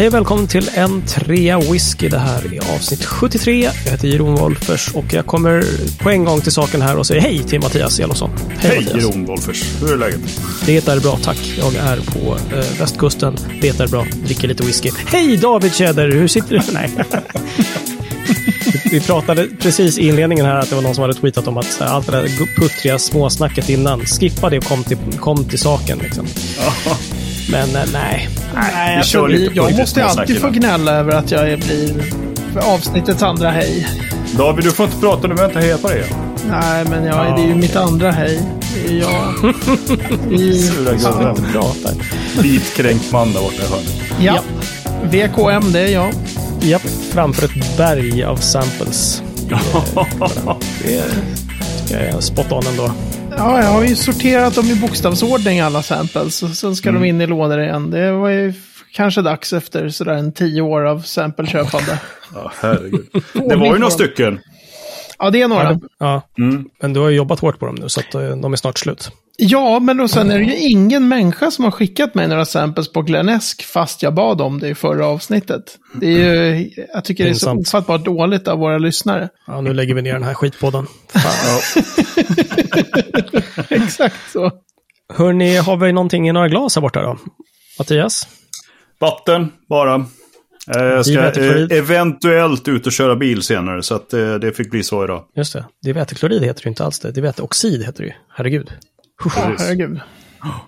Hej och välkommen till en trea whisky. Det här är avsnitt 73. Jag heter Jeroen Wolffers och jag kommer på en gång till saken här och säger hej till Mattias Elofsson. Hej Jeroen Wolffers, hur är läget? Det är bra, tack. Jag är på eh, västkusten. Det är bra, dricker lite whisky. Hej David Tjäder, hur sitter du? Nej. Vi pratade precis i inledningen här att det var någon som hade tweetat om att allt det där puttriga småsnacket innan, skippa det och kom till, kom till saken. Liksom. Men eh, nej. Nej, alltså, vi, jag måste alltid få gnälla över att jag blir avsnittets andra hej. David, du får inte prata nu. Inte hejat på dig Nej, men jag, ja, det är ju okay. mitt andra hej. Det är jag. I... Sura gubben. Vitkränkt man där borta i hörnet. Ja. ja. VKM, det är jag. Japp, framför ett berg av samples. det är, det är spot on ändå. Ja, jag har ju sorterat dem i bokstavsordning alla samples. Och sen ska mm. de in i lådor igen. Det var ju kanske dags efter sådär en tio år av sampleköpande. ja, herregud. Det var ju några stycken. Ja, det är några. Ja, mm. Men du har ju jobbat hårt på dem nu, så att eh, de är snart slut. Ja, men och sen är det ju ingen människa som har skickat mig några samples på Glenesk fast jag bad om det i förra avsnittet. Det är ju, jag tycker det är så ofattbart dåligt av våra lyssnare. Ja, nu lägger vi ner den här skitpodden. Exakt så. Hörni, har vi någonting i några glas här borta då? Mattias? Vatten, bara. Eh, jag ska eh, eventuellt ut och köra bil senare, så att eh, det fick bli så idag. Just det. Diväteklorid heter det inte alls det. Diväteoxid heter det ju. Herregud. Herregud.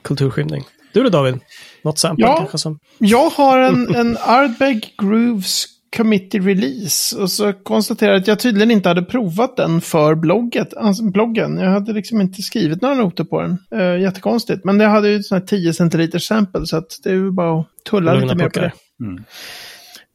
Kulturskymning. Du då David? Något sample ja, kanske? Som... Jag har en, en Ardbeg Grooves Committee Release. Och så konstaterade jag att jag tydligen inte hade provat den för blogget, alltså bloggen. Jag hade liksom inte skrivit några noter på den. Uh, jättekonstigt. Men det hade ju sådana 10 centiliters sample så att det är ju bara att tulla lite mer på det. Mm.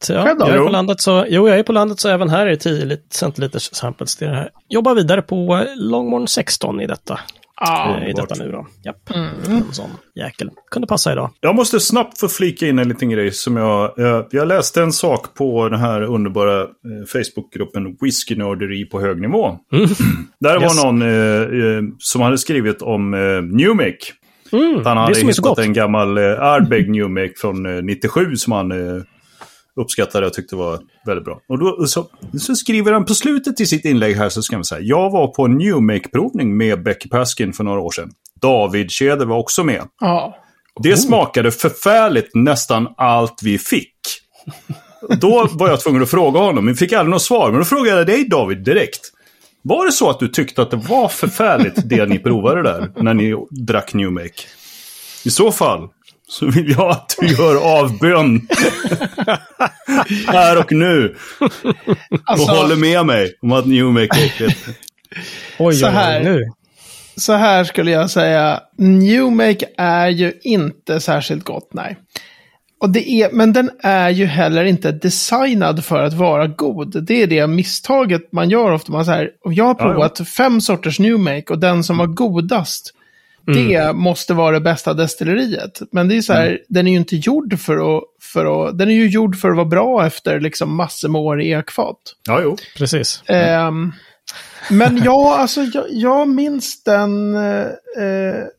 Så, ja, jag är på landet så, jo, jag är på landet så även här är 10 centiliters samples. Det här. Jobbar vidare på Longmorn 16 i detta. Ah, I detta nu då. Japp. Mm. En sån jäkel. Kunde passa idag. Jag måste snabbt få flika in en liten grej som jag... Jag, jag läste en sak på den här underbara eh, Facebookgruppen Whiskynörderi på hög nivå. Mm. Där yes. var någon eh, eh, som hade skrivit om eh, Newmake. Mm, han hade hittat en gammal eh, Ardbeg Newmake från eh, 97 som han eh, uppskattade och tyckte var väldigt bra. Och då, så, så, skriver han på slutet i sitt inlägg här så ska man säga. Jag var på en Newmake-provning med Becky Paskin för några år sedan. David Tjäder var också med. Ja. Det oh. smakade förfärligt nästan allt vi fick. Då var jag tvungen att fråga honom, men fick aldrig något svar. Men då frågade jag dig David direkt. Var det så att du tyckte att det var förfärligt det ni provade där, när ni drack Newmake? I så fall, så vill jag att du gör avbön. Här och nu. Alltså, och håller med mig om att New Make är äckligt. Oj, så här, nu. Så här skulle jag säga. New Make är ju inte särskilt gott, nej. Och det är, men den är ju heller inte designad för att vara god. Det är det misstaget man gör ofta. Man så här, jag har provat ja, ja. fem sorters New Make och den som var godast Mm. Det måste vara det bästa destilleriet. Men det är så här, mm. den är ju inte gjord för att, för att, den är ju gjord för att vara bra efter liksom massor med år i ekfat. Ja, jo, precis. Um, men ja, alltså jag, jag minns den, uh,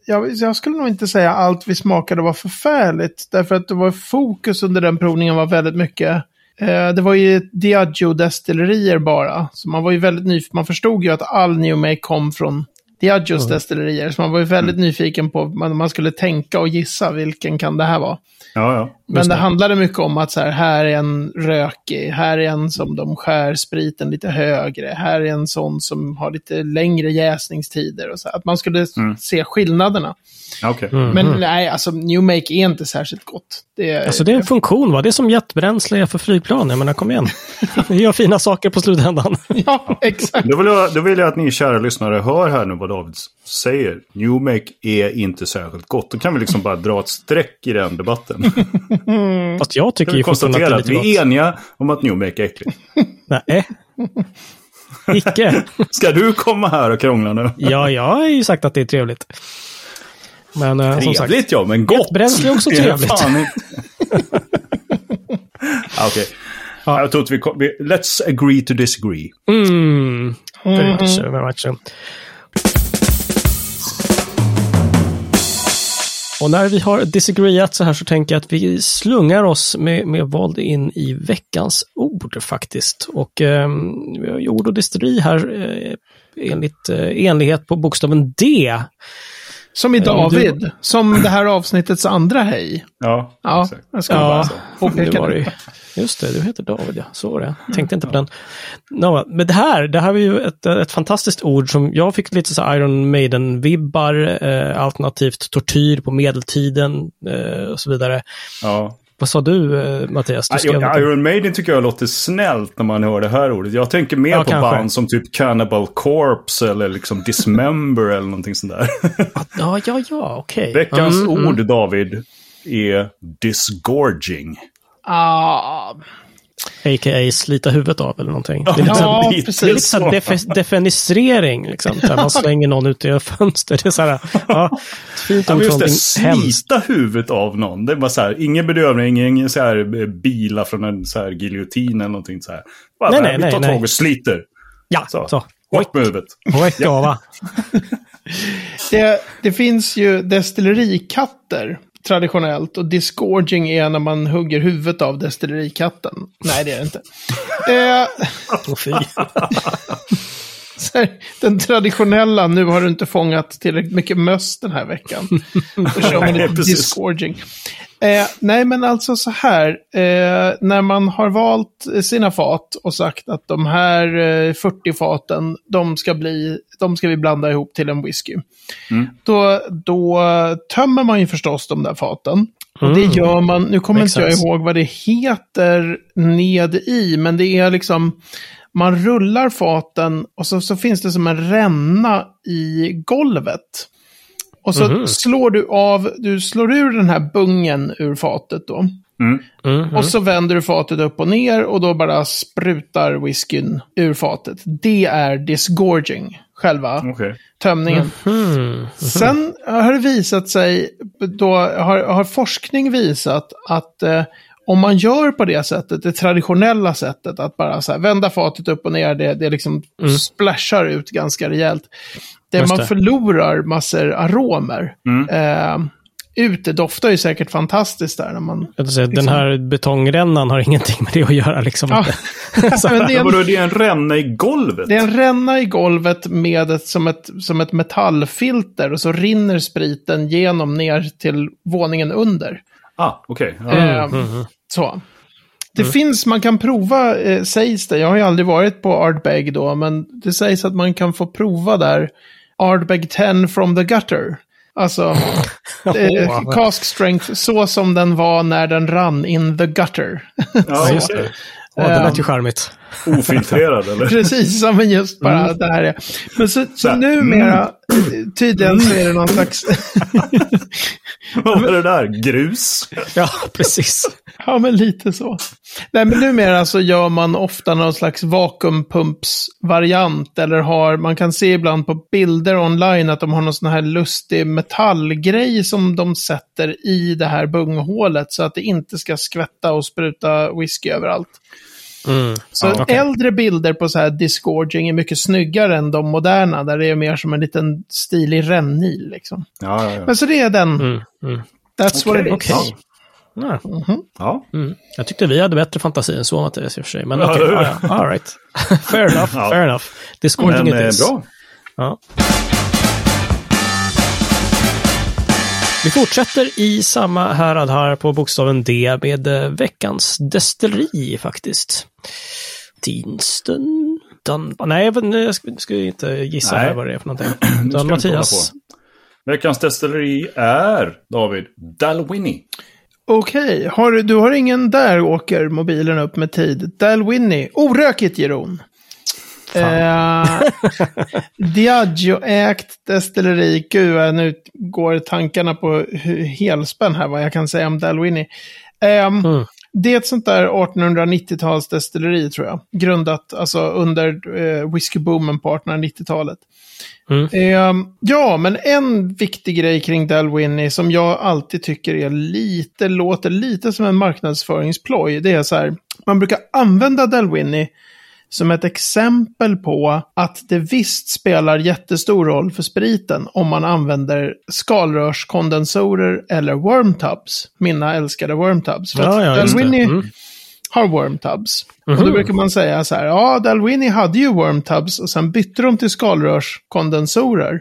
jag, jag, skulle nog inte säga allt vi smakade var förfärligt. Därför att det var fokus under den provningen var väldigt mycket uh, det var ju Diageo-destillerier bara. Så man var ju väldigt nyfiken. Man förstod ju att all New Make kom från Diageos mm. destillerier. Så man var ju väldigt mm. nyfiken på, man, man skulle tänka och gissa vilken kan det här vara. Ja, ja. Men det, handlade mycket om att så här, här är en rökig, här är en som de skär spriten lite högre, här är en sån som har lite längre jäsningstider. Och så, att man skulle mm. se skillnaderna. Okay. Mm, Men mm. nej, alltså New Make är inte särskilt gott. Det är, alltså det är en funktion va? Det är som jetbränsle för flygplan. Jag menar kom igen. Vi gör fina saker på slutändan. ja, exakt. Då vill, jag, då vill jag att ni kära lyssnare hör här nu vad David säger. New Make är inte särskilt gott. Då kan vi liksom bara dra ett streck i den debatten. Fast jag tycker ju fortfarande att det är lite att vi är eniga om att New Make är äckligt. Nej. Icke. Ska du komma här och krångla nu? ja, jag har ju sagt att det är trevligt. Men uh, som sagt. ja, men gott. Bränsle är också trevligt. Okej. Okay. Ja. Jag tror att vi, vi... Let's agree to disagree. Mm. Very much Och när vi har disagreeat så här så tänker jag att vi slungar oss med, med våld in i veckans ord faktiskt. Och eh, vi har ord och destilleri här eh, enligt eh, enlighet på bokstaven D. Som i David, du... som det här avsnittets andra hej. Ja, ja exakt. Jag ska ja, bara var det. Just det, du heter David ja, så var det. Tänkte inte på den. No, men det här, det här var ju ett, ett fantastiskt ord som jag fick lite så Iron Maiden-vibbar, eh, alternativt tortyr på medeltiden eh, och så vidare. Ja. Vad sa du eh, Mattias? Du I, Iron Maiden tycker jag låter snällt när man hör det här ordet. Jag tänker mer ja, på kanske. band som typ Cannibal Corpse eller liksom Dismember eller någonting sånt där. ja, ja, ja, okej. Okay. Veckans mm, ord, mm. David, är disgorging. Ah. A.k.a. slita huvudet av eller någonting. Det är lite, ja, precis. Det är lite så def defenisering, liksom, där man slänger någon ut genom fönster. Det är så här, ja, fint ord ja, slita huvudet av någon. Det är bara så här, ingen bedövning, ingen så här eh, bila från en så här giljotin eller någonting så här. Bara nej, nej, vi tar tag och sliter. Ja, så. så. Bort med huvudet. ja. det, det finns ju destillerikatter traditionellt och disgorging är när man hugger huvudet av destillerikatten. Nej, det är det inte. eh, den traditionella, nu har du inte fångat tillräckligt mycket möss den här veckan. Då kör man lite disgorging. Eh, nej, men alltså så här. Eh, när man har valt sina fat och sagt att de här eh, 40 faten, de ska, bli, de ska vi blanda ihop till en whisky. Mm. Då, då tömmer man ju förstås de där faten. Och det mm. gör man, nu kommer inte jag ihåg vad det heter ned i, men det är liksom, man rullar faten och så, så finns det som en ränna i golvet. Och så mm. slår du av, du slår ur den här bungen ur fatet då. Mm. Mm, och så vänder du fatet upp och ner och då bara sprutar whiskyn ur fatet. Det är disgorging, själva okay. tömningen. Mm, Sen har det visat sig, då har, har forskning visat att eh, om man gör på det sättet, det traditionella sättet, att bara så här, vända fatet upp och ner, det, det liksom mm. splashar ut ganska rejält. Det man förlorar massor aromer. Mm. Eh, ute doftar ju säkert fantastiskt där. När man, säga, liksom... Den här betongrännan har ingenting med det att göra. Liksom. Ja. men det, är en, det är en ränna i golvet? Det är en ränna i golvet med ett, som, ett, som ett metallfilter och så rinner spriten genom ner till våningen under. Ah, okej. Okay. Ja. Eh, mm, mm, så. Det mm. finns, man kan prova, eh, sägs det, jag har ju aldrig varit på Ardbeg då, men det sägs att man kan få prova där Ardbeg 10 from the gutter. Alltså, eh, cask strength så som den var när den rann in the gutter. Ja, just det. Ja, det lät ju charmigt. Ofiltrerad eller? Precis, men just bara mm. det här är. Men så, så numera, mm. Tydligen så är det någon slags... Vad var det där? Grus? ja, precis. Ja, men lite så. Nej, men numera så gör man ofta någon slags vakuumpumpsvariant. Eller har, man kan se ibland på bilder online att de har någon sån här lustig metallgrej som de sätter i det här bunghålet. Så att det inte ska skvätta och spruta whisky överallt. Mm. Så okay. äldre bilder på så här disgorging är mycket snyggare än de moderna, där det är mer som en liten stilig rännil. Liksom. Ja, ja, ja. Men så det är den. Mm, mm. That's okay, what it is. Okay. Ja. Mm -hmm. ja. Mm. Jag tyckte vi hade bättre fantasi än så Mattias i och för sig. Men okej, okay, ja, ja. all right. fair enough, fair enough. Disgorging Men, it is. Bra. Ja. Vi fortsätter i samma härad här på bokstaven D med eh, veckans destilleri faktiskt. Tinsten. Dan... Nej, jag ska, ska inte gissa Nej. här vad det är för någonting. Dan Mattias. Veckans destilleri är, David, Dalwhinnie. Okej, har, du har ingen där åker mobilen upp med tid. Dalwhinnie, orökigt Jeroen. Eh, Diageo-ägt destilleri. Gud, nu går tankarna på helspänn här vad jag kan säga om Dalwhinnie. Eh, mm. Det är ett sånt där 1890-tals destilleri tror jag. Grundat alltså under eh, whiskyboomen på 1890-talet. Mm. Eh, ja, men en viktig grej kring Dalwhinnie som jag alltid tycker är lite, låter lite som en marknadsföringsploj. Det är så här, man brukar använda Dalwhinnie som ett exempel på att det visst spelar jättestor roll för spriten om man använder skalrörskondensorer eller wormtubs. Mina älskade wormtubs. För ja, ja, Dalwhinnie mm. har wormtubs. Mm -hmm. Och då brukar man säga så här, ja, Dalwhinnie hade ju wormtubs och sen bytte de till skalrörskondensorer.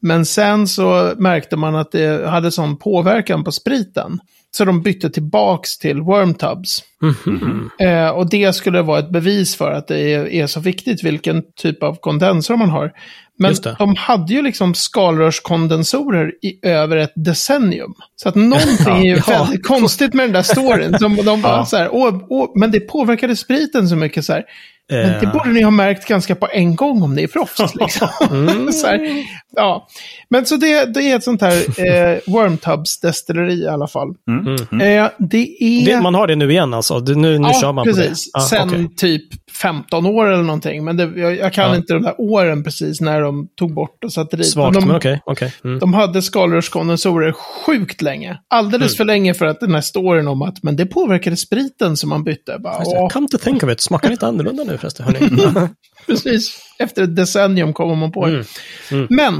Men sen så märkte man att det hade sån påverkan på spriten. Så de bytte tillbaks till wormtubs. Mm -hmm. eh, och det skulle vara ett bevis för att det är, är, så viktigt vilken typ av kondensor man har. Men de hade ju liksom skalrörskondensorer i över ett decennium. Så att någonting är ju ja. konstigt med den där storyn. Som de bara ja. så här, åh, åh, men det påverkade spriten så mycket så här. Men det borde ni ha märkt ganska på en gång om det är frost. Liksom. Mm. så här, ja. Men så det, det är ett sånt här eh, Wormtubs-destilleri i alla fall. Mm. Mm. Eh, det är... Det, man har det nu igen alltså? Det, nu nu ja, kör man precis. på det? Ah, Sen okay. typ 15 år eller någonting. Men det, jag, jag, kan ja. inte de där åren precis när de tog bort och satte dit. Svagt, de, men. Okay, okay. Mm. De hade skalrörskondensorer sjukt länge. Alldeles mm. för länge för att den här storyn om att men det påverkade spriten som man bytte. Bara, Come to think of it, smakar inte annorlunda nu förresten? Precis, efter ett decennium kommer man på det. Mm. Mm. Men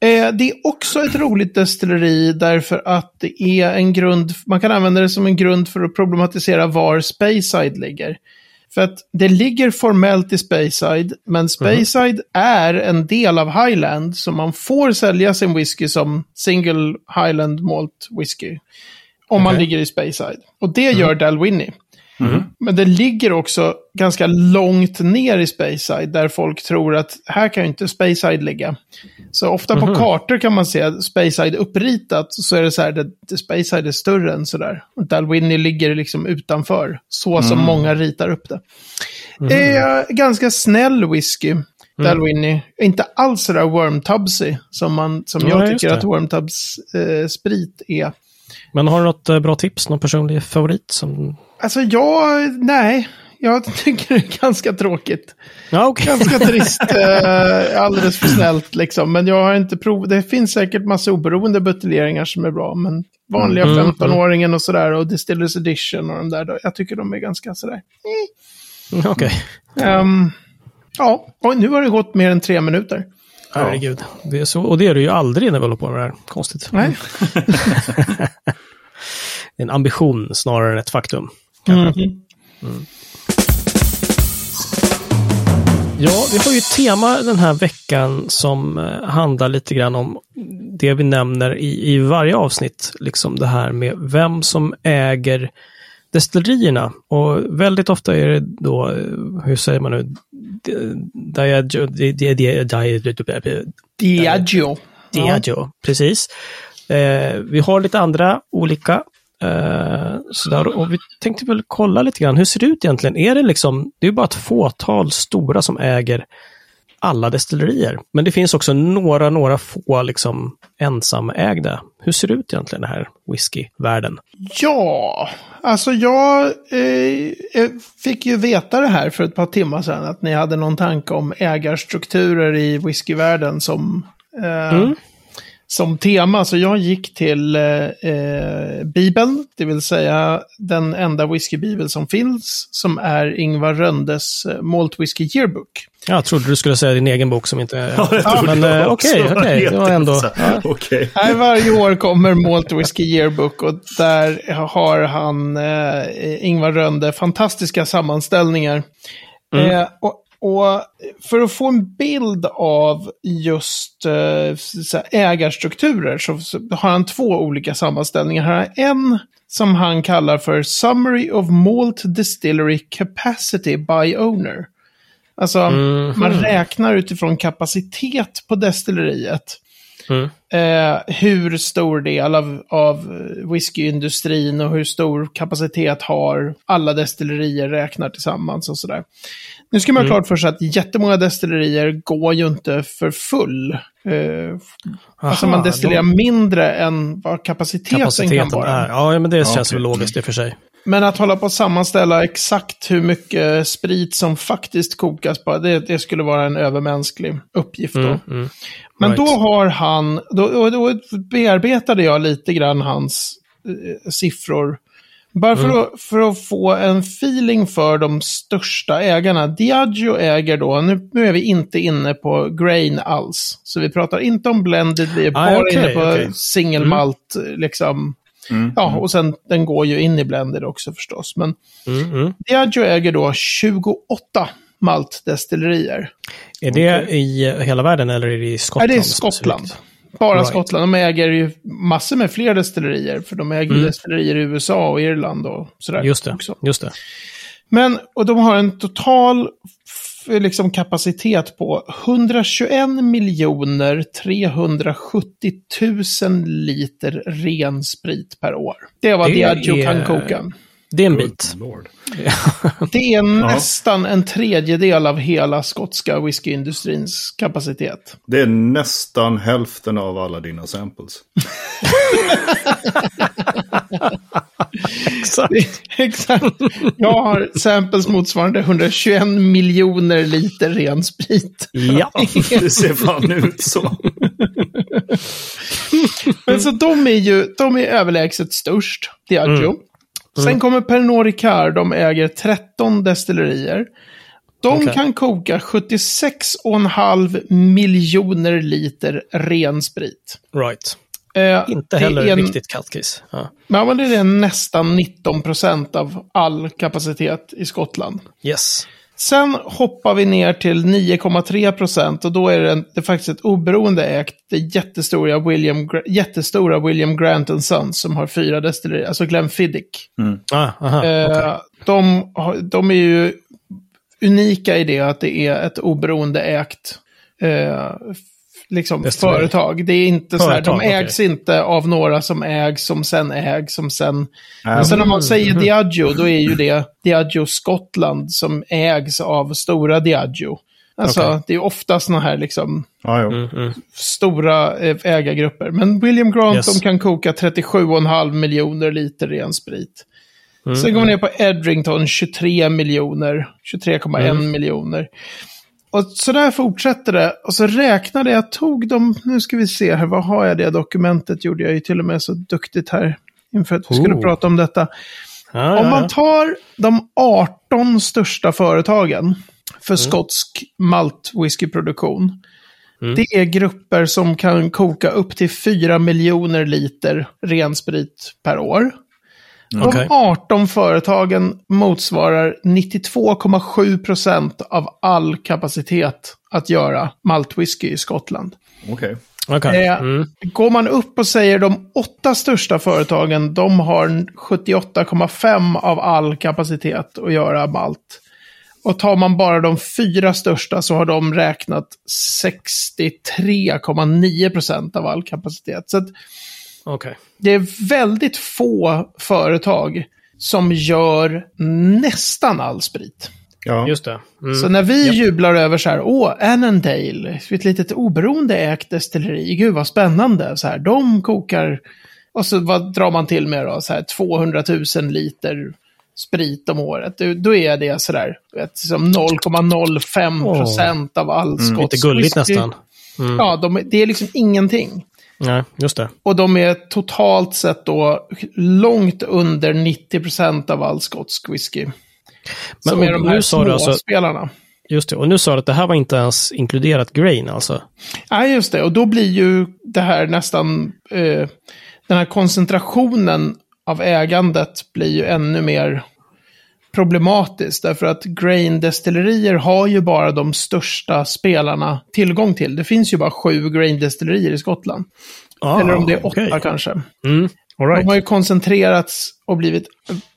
eh, det är också ett roligt destilleri därför att det är en grund, man kan använda det som en grund för att problematisera var Speyside ligger. För att det ligger formellt i Speyside, men Speyside mm. är en del av Highland, så man får sälja sin whisky som single Highland Malt Whisky. Om okay. man ligger i Speyside. Och det gör mm. Dalwhinnie. Mm. Men det ligger också ganska långt ner i Speyside där folk tror att här kan ju inte Speyside ligga. Så ofta mm. på mhm. kartor kan man se Speyside uppritat så är det så här att Speyside är större än sådär. Dalwhinnie ligger liksom utanför, så som mm. många ritar upp det. Mm. Eh, ganska snäll whisky. Mm. Dalwhinnie. Inte alls sådär wormtubsy som, man, som jag tycker att wormtubs eh, sprit är. Men har du något eh, bra tips, någon personlig favorit som Alltså jag, nej. Jag tycker det är ganska tråkigt. Ja, okay. Ganska trist. Eh, alldeles för snällt liksom. Men jag har inte provat. Det finns säkert massa oberoende buteljeringar som är bra. Men vanliga mm, 15-åringen mm. och sådär. Och Distillers Edition och de där. Jag tycker de är ganska sådär. Eh. Okej. Okay. Um, ehm, ja, och nu har det gått mer än tre minuter. Herregud. Det är så, och det är det ju aldrig när vi håller på med det här. Konstigt. Nej. en ambition snarare än ett faktum. Mm. Mm. Ja, vi har ju ett tema den här veckan som eh, handlar lite grann om det vi nämner i, i varje avsnitt. Liksom det här med vem som äger destillerierna. Och väldigt ofta är det då, eh, hur säger man nu, Diageo. Diageo. Diageo, precis. Eh, vi har lite andra olika Eh, sådär. Och vi tänkte väl kolla lite grann, hur ser det ut egentligen? Är det liksom, det är bara ett fåtal stora som äger alla destillerier. Men det finns också några, några få liksom ensamägda. Hur ser det ut egentligen, den här whiskyvärlden? Ja, alltså jag eh, fick ju veta det här för ett par timmar sedan, att ni hade någon tanke om ägarstrukturer i whiskyvärlden som eh, mm som tema. Så jag gick till eh, eh, Bibeln, det vill säga den enda whiskybibel som finns, som är Ingvar Röndes eh, Malt Whisky Yearbook. Jag trodde du skulle säga din egen bok som inte... Ja, ja men eh, okej, okej, okay, det var ändå... Ja. Okay. Här varje år kommer Malt Whisky Yearbook och där har han, eh, Ingvar Rönde, fantastiska sammanställningar. Mm. Eh, och och för att få en bild av just uh, ägarstrukturer så, så, har han två olika sammanställningar. Han har en som han kallar för Summary of Malt Distillery Capacity by Owner. Alltså, mm -hmm. man räknar utifrån kapacitet på destilleriet. Mm. Eh, hur stor del av, av whiskyindustrin och hur stor kapacitet har alla destillerier räknar tillsammans och sådär. Nu ska man ha mm. klart för sig att jättemånga destillerier går ju inte för full. Eh, Aha, alltså man destillerar då... mindre än vad kapaciteten, kapaciteten kan vara. Är. Ja, men det känns okay. väl logiskt i och för sig. Men att hålla på att sammanställa exakt hur mycket sprit som faktiskt kokas på, det, det skulle vara en övermänsklig uppgift då. Mm, mm. Men right. då har han, då, då, bearbetade jag lite grann hans eh, siffror Bara för, mm. att, för att få en feeling för de största ägarna. Diageo äger då, nu, nu är vi inte inne på grain alls. Så vi pratar inte om blended, vi är ah, bara okay, inne på okay. single mm. malt, liksom. Mm, ja, och sen den går ju in i blended också förstås. Men mm, mm. Diageo äger då 28 maltdestillerier. Är det okay. i hela världen eller är det i Skottland? Nej, det är Skottland. Bara right. Skottland. De äger ju massor med fler destillerier. För de äger mm. destillerier i USA och Irland och sådär. Just det. Också. Just det. Men, och de har en total liksom, kapacitet på 121 miljoner 370 000 liter ren sprit per år. Det var det Diageo kan koka. Det är en bit. det är nästan en tredjedel av hela skotska whiskyindustrins kapacitet. Det är nästan hälften av alla dina samples. exakt. exakt. Jag har samples motsvarande 121 miljoner liter ren sprit. Ja, det ser fan ut så. Men så de är ju de är överlägset störst, Diageo. Mm. Mm. Sen kommer Pernod Ricard, de äger 13 destillerier. De okay. kan koka 76,5 miljoner liter ren sprit. Right. Eh, Inte heller en, riktigt kattkiss. Ja. Men det är nästan 19 procent av all kapacitet i Skottland. Yes. Sen hoppar vi ner till 9,3 procent och då är det, det är faktiskt ett oberoende ägt, det jättestora William, jättestora William Grant Sons som har fyra destillerier, alltså Glenfiddich. Mm. Ah, aha, eh, okay. de, de är ju unika i det att det är ett oberoende ägt eh, liksom, företag. Det är inte företag, så här, de ägs okay. inte av några som ägs, som sen ägs, som sen... Mm. Men sen om man säger Diageo, då är ju det Diageo Skottland som ägs av stora Diageo. Alltså, okay. det är ofta sådana här liksom ah, mm, mm. stora eh, ägargrupper. Men William Grant, yes. de kan koka 37,5 miljoner liter ren sprit. Mm, Sen går man mm. ner på Edrington, 23 miljoner, 23,1 mm. miljoner. Och så där fortsätter det. Och så räknade jag, tog de, nu ska vi se här, vad har jag det dokumentet? Gjorde jag ju till och med så duktigt här inför att vi skulle oh. prata om detta. Ah, om man tar de 18 största företagen för mm. skotsk malt whiskyproduktion. Mm. Det är grupper som kan koka upp till 4 miljoner liter ren sprit per år. De 18 företagen motsvarar 92,7 procent av all kapacitet att göra maltwhisky i Skottland. Okej. Okay. Eh, mm. Går man upp och säger de åtta största företagen, de har 78,5 av all kapacitet att göra malt. Och tar man bara de fyra största så har de räknat 63,9 procent av all kapacitet. Så att, Okay. Det är väldigt få företag som gör nästan all sprit. Ja. Just det. Mm. Så när vi yep. jublar över så här, åh, Annandale, ett litet oberoende ägt destilleri, gud vad spännande, så här, de kokar, och så vad drar man till med då, så här 200 000 liter sprit om året, då, då är det sådär, som 0,05 procent oh. av all mm, skotsk Lite gulligt nästan. Mm. Ja, de, det är liksom ingenting. Nej, just det. Och de är totalt sett då långt under 90% av all skotsk whisky. Men, som är de här små alltså, spelarna. Just det, och nu sa du att det här var inte ens inkluderat grain alltså? Nej, just det. Och då blir ju det här nästan, eh, den här koncentrationen av ägandet blir ju ännu mer problematiskt. Därför att grain-destillerier har ju bara de största spelarna tillgång till. Det finns ju bara sju grain-destillerier i Skottland. Ah, Eller om det är åtta okay. kanske. Mm. Right. De har ju koncentrerats och blivit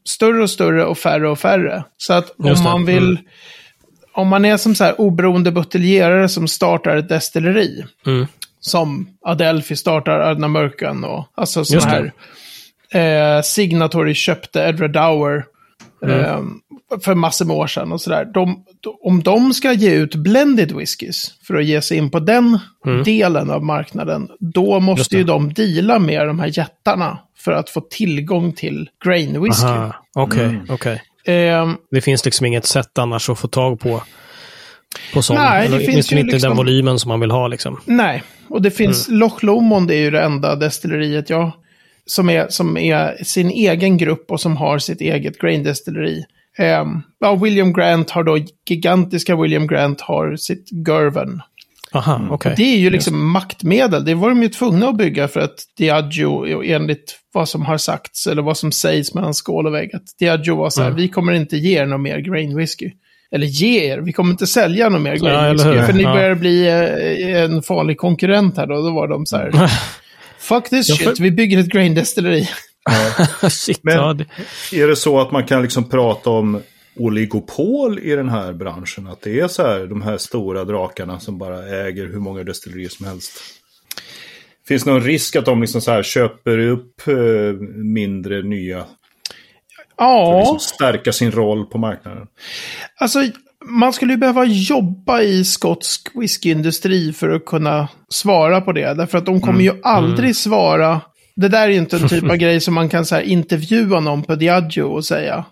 större och större och färre och färre. Så att om man vill... Mm. Om man är som så här oberoende buteljerare som startar ett destilleri. Mm. Som Adelphi startar Adna Mörkan och alltså sådana här. Eh, Signatory köpte Edward Dower Mm. Eh, för massor med år sedan och sådär. De, om de ska ge ut blended whiskys för att ge sig in på den mm. delen av marknaden, då måste ju de deala med de här jättarna för att få tillgång till grain whisky. Okej, okej. Okay, okay. eh, det finns liksom inget sätt annars att få tag på på sån, nej, det finns ju inte liksom, den volymen som man vill ha liksom. Nej, och det finns, mm. Loch Lomond är ju det enda destilleriet jag som är, som är sin egen grupp och som har sitt eget graindestilleri. Um, ja, William Grant har då, gigantiska William Grant har sitt Gerven. Aha, mm. okay. Det är ju liksom yes. maktmedel. Det var de ju tvungna att bygga för att Diageo, enligt vad som har sagts, eller vad som sägs mellan skål och vägg, att Diageo var så här, mm. vi kommer inte ge er någon mer grain whisky. Eller ge er, vi kommer inte sälja någon mer grain ja, whisky, för ni ja. börjar bli eh, en farlig konkurrent här då. Då var de så här, fuck this ja, för... shit, vi bygger ett grain destilleri. Ja. Shit, Men är det så att man kan liksom prata om oligopol i den här branschen? Att det är så här, de här stora drakarna som bara äger hur många destillerier som helst? Finns det någon risk att de liksom så här köper upp eh, mindre nya? Ja. För att liksom stärka sin roll på marknaden? Alltså, man skulle ju behöva jobba i skotsk whiskyindustri för att kunna svara på det. Därför att de kommer mm. ju aldrig mm. svara det där är ju inte en typ av grej som man kan så här, intervjua någon på Diageo och säga.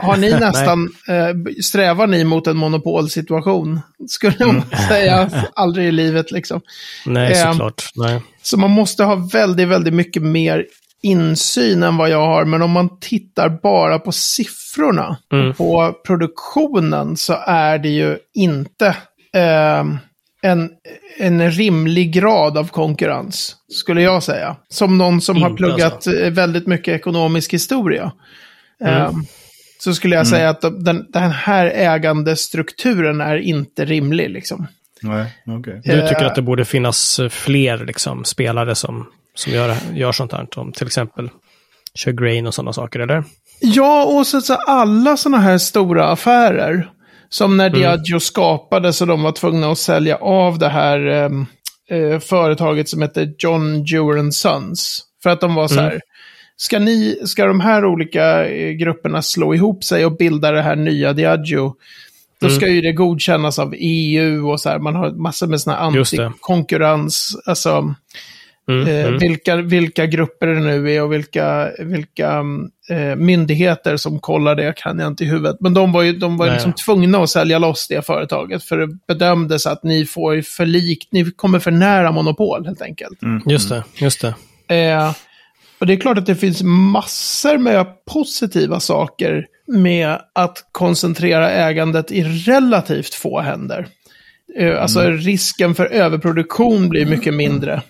Har ni nästan, eh, strävar ni mot en monopolsituation? Skulle jag mm. säga, aldrig i livet liksom. Nej, eh, såklart. Nej. Så man måste ha väldigt, väldigt mycket mer insyn än vad jag har. Men om man tittar bara på siffrorna, mm. på produktionen, så är det ju inte eh, en, en rimlig grad av konkurrens, skulle jag säga. Som någon som Inte har pluggat alltså. väldigt mycket ekonomisk historia. Mm. Um, så skulle jag mm. säga att den, den här ägandestrukturen är inte rimlig. Liksom. Nej, okay. Du tycker att det borde finnas fler liksom, spelare som, som gör, gör sånt här, som till exempel kör grain och sådana saker, eller? Ja, och så, så alla sådana här stora affärer som när mm. Diageo skapades och de var tvungna att sälja av det här ehm, eh, företaget som hette John Dewar Sons. För att de var så här, mm. ska, ni, ska de här olika eh, grupperna slå ihop sig och bilda det här nya Diageo, då mm. ska ju det godkännas av EU och så här, man har massor med sådana antikonkurrens, alltså Mm, eh, mm. Vilka, vilka grupper det nu är och vilka, vilka eh, myndigheter som kollar det kan jag inte i huvudet. Men de var ju de var liksom tvungna att sälja loss det företaget för det bedömdes att ni får för likt, ni kommer för nära monopol helt enkelt. Mm. Just det, just det. Eh, och det är klart att det finns massor med positiva saker med att koncentrera ägandet i relativt få händer. Eh, alltså mm. risken för överproduktion blir mycket mindre.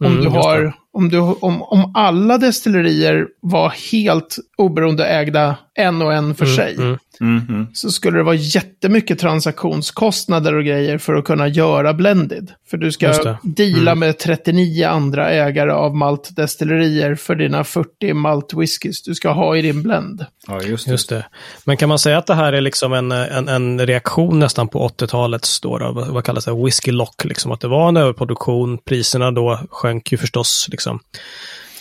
Om, mm, du har, om, du, om, om alla destillerier var helt oberoende ägda en och en för mm, sig. Mm. Mm-hmm. Så skulle det vara jättemycket transaktionskostnader och grejer för att kunna göra blended. För du ska deala mm. med 39 andra ägare av maltdestillerier för dina 40 maltwhiskys du ska ha i din blend. Ja, just det. just det. Men kan man säga att det här är liksom en, en, en reaktion nästan på 80-talets då, då, vad kallas det, whisky lock, liksom att det var en överproduktion, priserna då sjönk ju förstås liksom.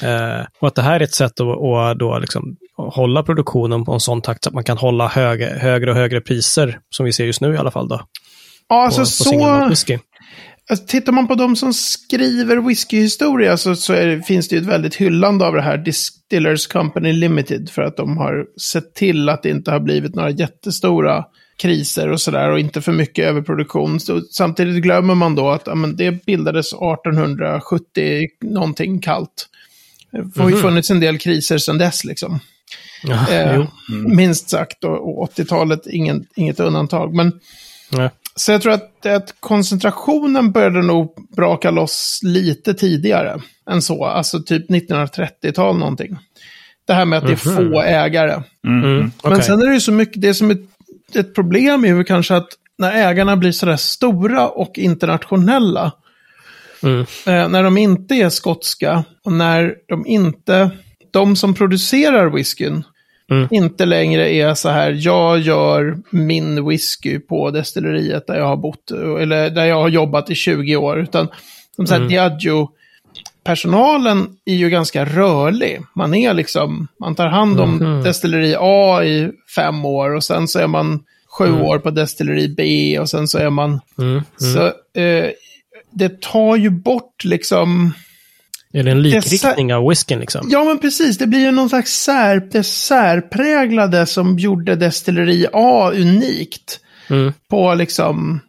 Eh, och att det här är ett sätt att, att då liksom hålla produktionen på en sån takt så att man kan hålla hög, högre och högre priser, som vi ser just nu i alla fall. Då, ja, alltså på, på så... Alltså, tittar man på de som skriver whiskyhistoria så, så är, finns det ju ett väldigt hyllande av det här Distillers Company Limited för att de har sett till att det inte har blivit några jättestora kriser och sådär och inte för mycket överproduktion. Så, samtidigt glömmer man då att ja, men det bildades 1870 någonting kallt. Det har ju mhm. funnits en del kriser sedan dess liksom. Ja, eh, mm. Minst sagt, och, och 80-talet ingen, inget undantag. Men, ja. Så jag tror att, att koncentrationen började nog braka loss lite tidigare än så. Alltså typ 1930-tal någonting. Det här med att det är mm få ägare. Mm. Mm. Men okay. sen är det ju så mycket, det som är ett problem är ju kanske att när ägarna blir sådär stora och internationella Mm. Eh, när de inte är skotska och när de inte, de som producerar whiskyn, mm. inte längre är så här, jag gör min whisky på destilleriet där jag har bott, eller där jag har jobbat i 20 år, utan som sagt, mm. Diageo, personalen är ju ganska rörlig. Man är liksom, man tar hand om mm. destilleri A i fem år och sen så är man sju mm. år på destilleri B och sen så är man... Mm. Mm. Så eh, det tar ju bort liksom... Är det en likriktning av whiskyn liksom? Ja, men precis. Det blir ju någon slags sär, det särpräglade som gjorde destilleri A unikt. Mm. På liksom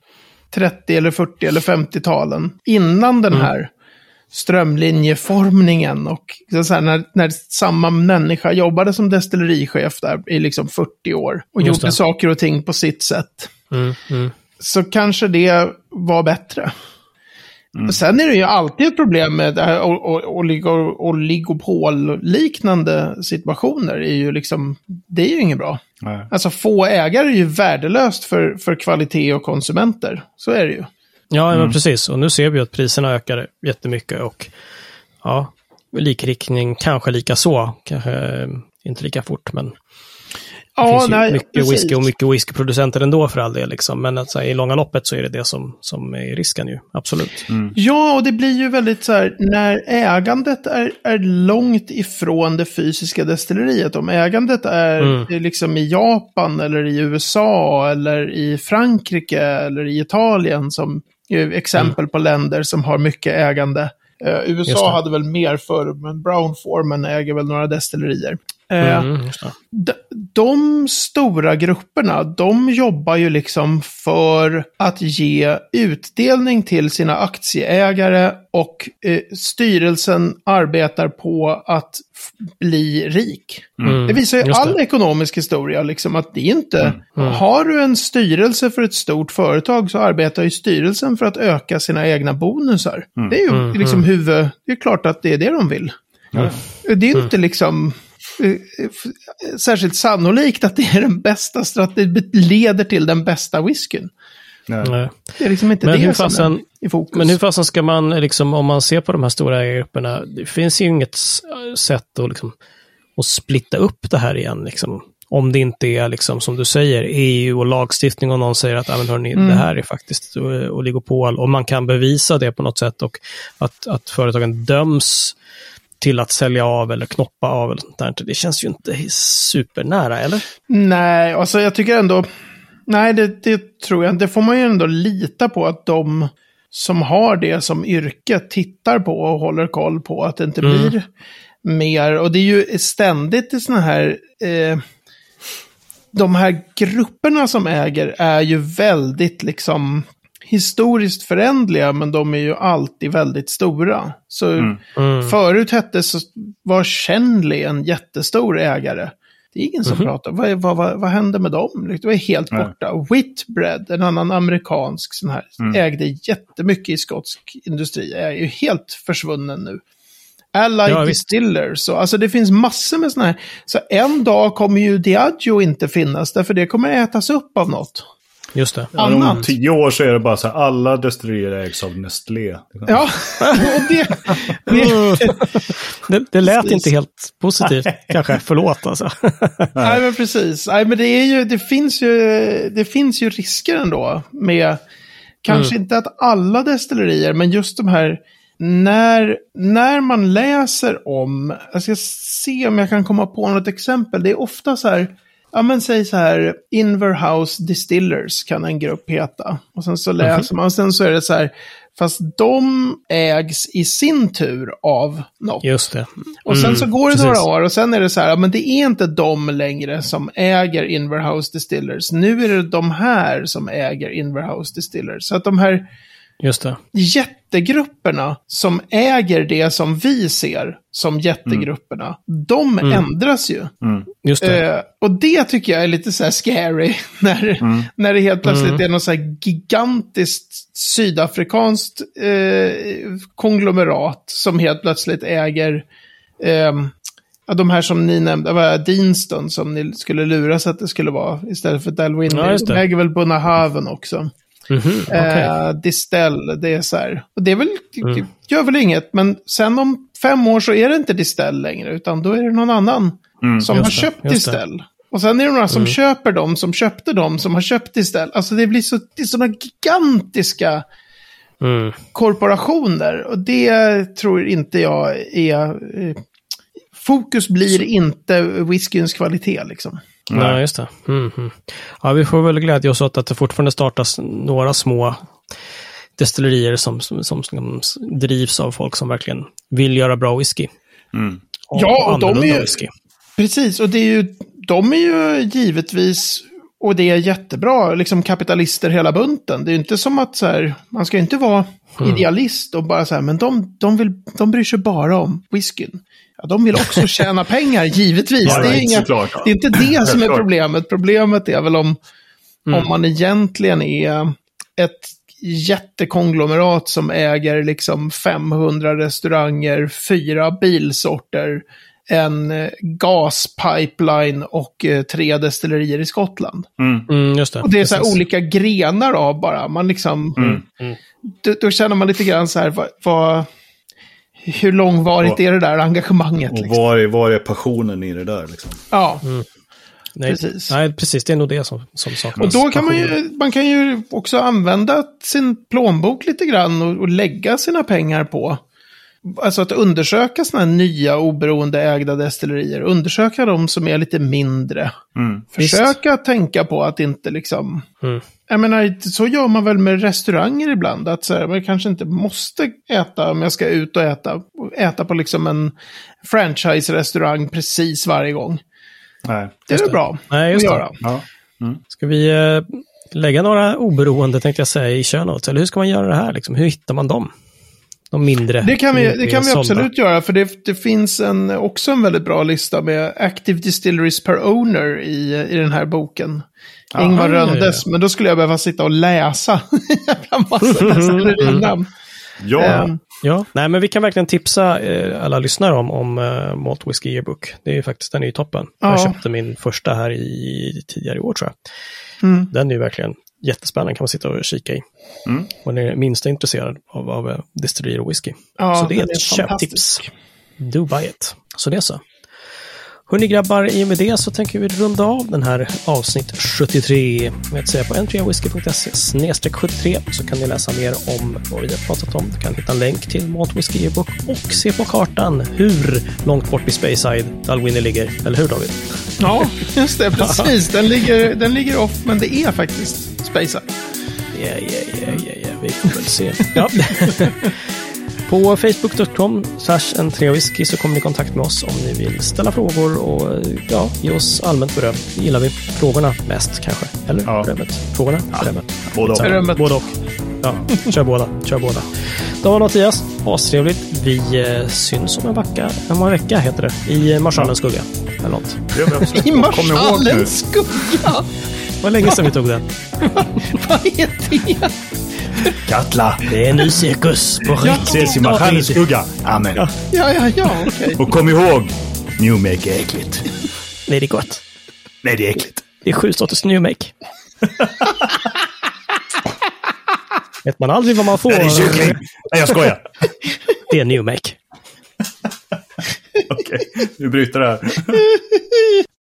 30 eller 40 eller 50-talen. Innan den mm. här strömlinjeformningen och så här, när, när samma människa jobbade som destillerichef där i liksom 40 år och Just gjorde det. saker och ting på sitt sätt. Mm, mm. Så kanske det var bättre. Mm. Sen är det ju alltid ett problem med oligopol-liknande situationer. Är ju liksom, det är ju inget bra. Nej. Alltså få ägare är ju värdelöst för, för kvalitet och konsumenter. Så är det ju. Ja, mm. men precis. Och nu ser vi att priserna ökar jättemycket och ja, likriktning kanske lika så. Kanske eh, inte lika fort, men det ja, finns nej, mycket precis. whisky och mycket whiskyproducenter ändå för all del. Liksom. Men alltså, i långa loppet så är det det som, som är risken ju, absolut. Mm. Ja, och det blir ju väldigt så här, när ägandet är, är långt ifrån det fysiska destilleriet. Om ägandet är mm. liksom i Japan eller i USA eller i Frankrike eller i Italien som exempel mm. på länder som har mycket ägande. Uh, USA hade väl mer förr, men Brown Forman äger väl några destillerier. Eh, mm, de, de stora grupperna, de jobbar ju liksom för att ge utdelning till sina aktieägare och eh, styrelsen arbetar på att bli rik. Mm, det visar ju all ekonomisk historia, liksom att det inte... Mm, mm. Har du en styrelse för ett stort företag så arbetar ju styrelsen för att öka sina egna bonusar. Mm. Det är ju mm, liksom mm. huvud... Det är klart att det är det de vill. Det är inte liksom särskilt sannolikt att det är den bästa strategin, leder till den bästa whiskyn. Nej. Det är liksom inte men det som fasen, är i fokus. Men hur fasen ska man, liksom, om man ser på de här stora ägargrupperna, det finns ju inget sätt att, liksom, att splitta upp det här igen. Liksom. Om det inte är, liksom, som du säger, EU och lagstiftning och någon säger att ah, men hörni, mm. det här är faktiskt oligopol och man kan bevisa det på något sätt och att, att företagen döms till att sälja av eller knoppa av eller sånt där. Det känns ju inte supernära, eller? Nej, alltså jag tycker ändå... Nej, det, det tror jag Det får man ju ändå lita på att de som har det som yrke tittar på och håller koll på att det inte mm. blir mer. Och det är ju ständigt i sådana här... Eh, de här grupperna som äger är ju väldigt liksom historiskt förändliga, men de är ju alltid väldigt stora. Så mm. Mm. förut hette så var Shenley en jättestor ägare. Det är ingen som mm. pratar. Vad, vad, vad, vad hände med dem? Det var helt borta. Whitbread, en annan amerikansk sån här, mm. ägde jättemycket i skotsk industri. Är ju helt försvunnen nu. Allied ja, Distillers. Så, alltså det finns massor med sådana här. Så en dag kommer ju Diageo inte finnas, därför det kommer ätas upp av något. Just det. Ja, om tio år så är det bara så här, alla destillerier ägs av Nestlé. Ja, det, det, det, det lät precis. inte helt positivt kanske. Förlåt alltså. Nej, men precis. Nej, men det, är ju, det, finns ju, det finns ju risker ändå med, kanske mm. inte att alla destillerier, men just de här när, när man läser om, jag ska se om jag kan komma på något exempel, det är ofta så här, Ja men säg så här, Inverhouse Distillers kan en grupp heta. Och sen så läser man, och sen så är det så här, fast de ägs i sin tur av något. Just det. Mm, och sen så går det precis. några år och sen är det så här, ja, men det är inte de längre som äger Inverhouse Distillers. Nu är det de här som äger Inverhouse Distillers. Så att de här Just det. Jättegrupperna som äger det som vi ser som jättegrupperna, mm. de mm. ändras ju. Mm. Just det. Eh, och det tycker jag är lite så här scary, när, mm. när det helt plötsligt mm. är något så här gigantiskt sydafrikanskt eh, konglomerat som helt plötsligt äger eh, de här som ni nämnde, var Deanston som ni skulle luras att det skulle vara istället för Dalwin. Ja, de äger väl Bunnahaven också. Mm -hmm, okay. eh, Distell, det är så här. Och det är väl, mm. gör väl inget, men sen om fem år så är det inte Distell längre, utan då är det någon annan mm, som har det, köpt Distell. Och sen är det några som mm. köper dem, som köpte dem, som har köpt Distell. Alltså det blir så, det är sådana gigantiska mm. korporationer. Och det tror inte jag är... Eh, fokus blir så. inte whiskyns kvalitet liksom. Nej, ja, just det. Mm, mm. Ja, vi får väl glädja oss åt att det fortfarande startas några små destillerier som, som, som, som drivs av folk som verkligen vill göra bra whisky. Mm. Och, ja, och de är ju... Whisky. Precis, och det är ju, de är ju givetvis Och det är jättebra, liksom kapitalister hela bunten. Det är inte som att så här, man ska inte vara mm. idealist och bara så här, men de, de, vill, de bryr sig bara om whiskyn. Ja, de vill också tjäna pengar, givetvis. Ja, det, är inga, det är inte det som är problemet. Problemet är väl om, mm. om man egentligen är ett jättekonglomerat som äger liksom 500 restauranger, fyra bilsorter, en eh, gaspipeline och eh, tre destillerier i Skottland. Mm. Mm, just det. Och det är så här olika grenar av bara. Man liksom, mm. mm. Då, då, känner man lite grann så här, vad, vad hur långvarigt och, är det där engagemanget? Och liksom? var, är, var är passionen i det där? Liksom? Ja. Mm. Nej, precis. Nej, precis. Det är nog det som, som saknas. Och då kan man ju, man kan ju också använda sin plånbok lite grann och, och lägga sina pengar på. Alltså att undersöka sådana här nya oberoende ägda destillerier. Undersöka de som är lite mindre. Mm, Försöka visst. tänka på att inte liksom... Mm. Jag menar, så gör man väl med restauranger ibland. Att så här, man kanske inte måste äta om jag ska ut och äta. Äta på liksom en franchise-restaurang precis varje gång. Nej, det är det. bra Nej, just att göra. Ja. Mm. Ska vi eh, lägga några oberoende, tänkte jag säga, i show Eller hur ska man göra det här? Liksom? Hur hittar man dem? De mindre. Det kan vi, det kan vi absolut göra, för det, det finns en, också en väldigt bra lista med Active Distilleries per Owner i, i den här boken. Aha, Ingvar Röndes, ja, ja. men då skulle jag behöva sitta och läsa massa destillerinamn. Ja. Um, ja, nej men vi kan verkligen tipsa eh, alla lyssnare om, om uh, Malt Whiskey Yearbook. Det är ju faktiskt, den är ju toppen. Ja. Jag köpte min första här i tidigare i år tror jag. Mm. Den är ju verkligen jättespännande, kan man sitta och kika i. Mm. Och är minsta intresserad av, av eh, destillerier och whisky. Ja, så det är ett köptips. Do buy it. Så det är så. Hörni grabbar, i och med det så tänker vi runda av den här avsnitt 73 med att säga på n3whisky.se 73 så kan ni läsa mer om vad vi har pratat om. Du kan hitta en länk till Malt Whisky e-book och se på kartan hur långt bort i Speyside Dalwhinnie ligger. Eller hur David? Ja, just det, precis. Den ligger, den ligger off, men det är faktiskt Speyside. Ja, ja, ja, ja, ja, vi får väl se. Ja. På facebook.com en whisky så kommer ni i kontakt med oss om ni vill ställa frågor och ja, ge oss allmänt beröm. Det gillar vi. Frågorna mest kanske. Eller ja. berömmet. Frågorna, ja. berömmet. Både och. Berömmet. Både och. Ja, kör båda. Kör båda. Då var Mattias. Astrevligt. Vi eh, syns om en vecka. En vecka heter det. I Marschallens skugga. Eller något. I Marschallens skugga? Var länge sedan vi tog den. Vad är det? Katla. Det är ny cirkus på riktigt. Ses i Marschallens skugga. Amen. Ja, ja, ja, okej. Okay. Och kom ihåg, New Make är äckligt. Nej, det är gott. Nej, det är äckligt. Det är sju sorters New Make. Vet man aldrig vad man får. Nej, det är kyckling. Nej, jag skojar. Det är New Make. Okej, okay. vi bryter det här.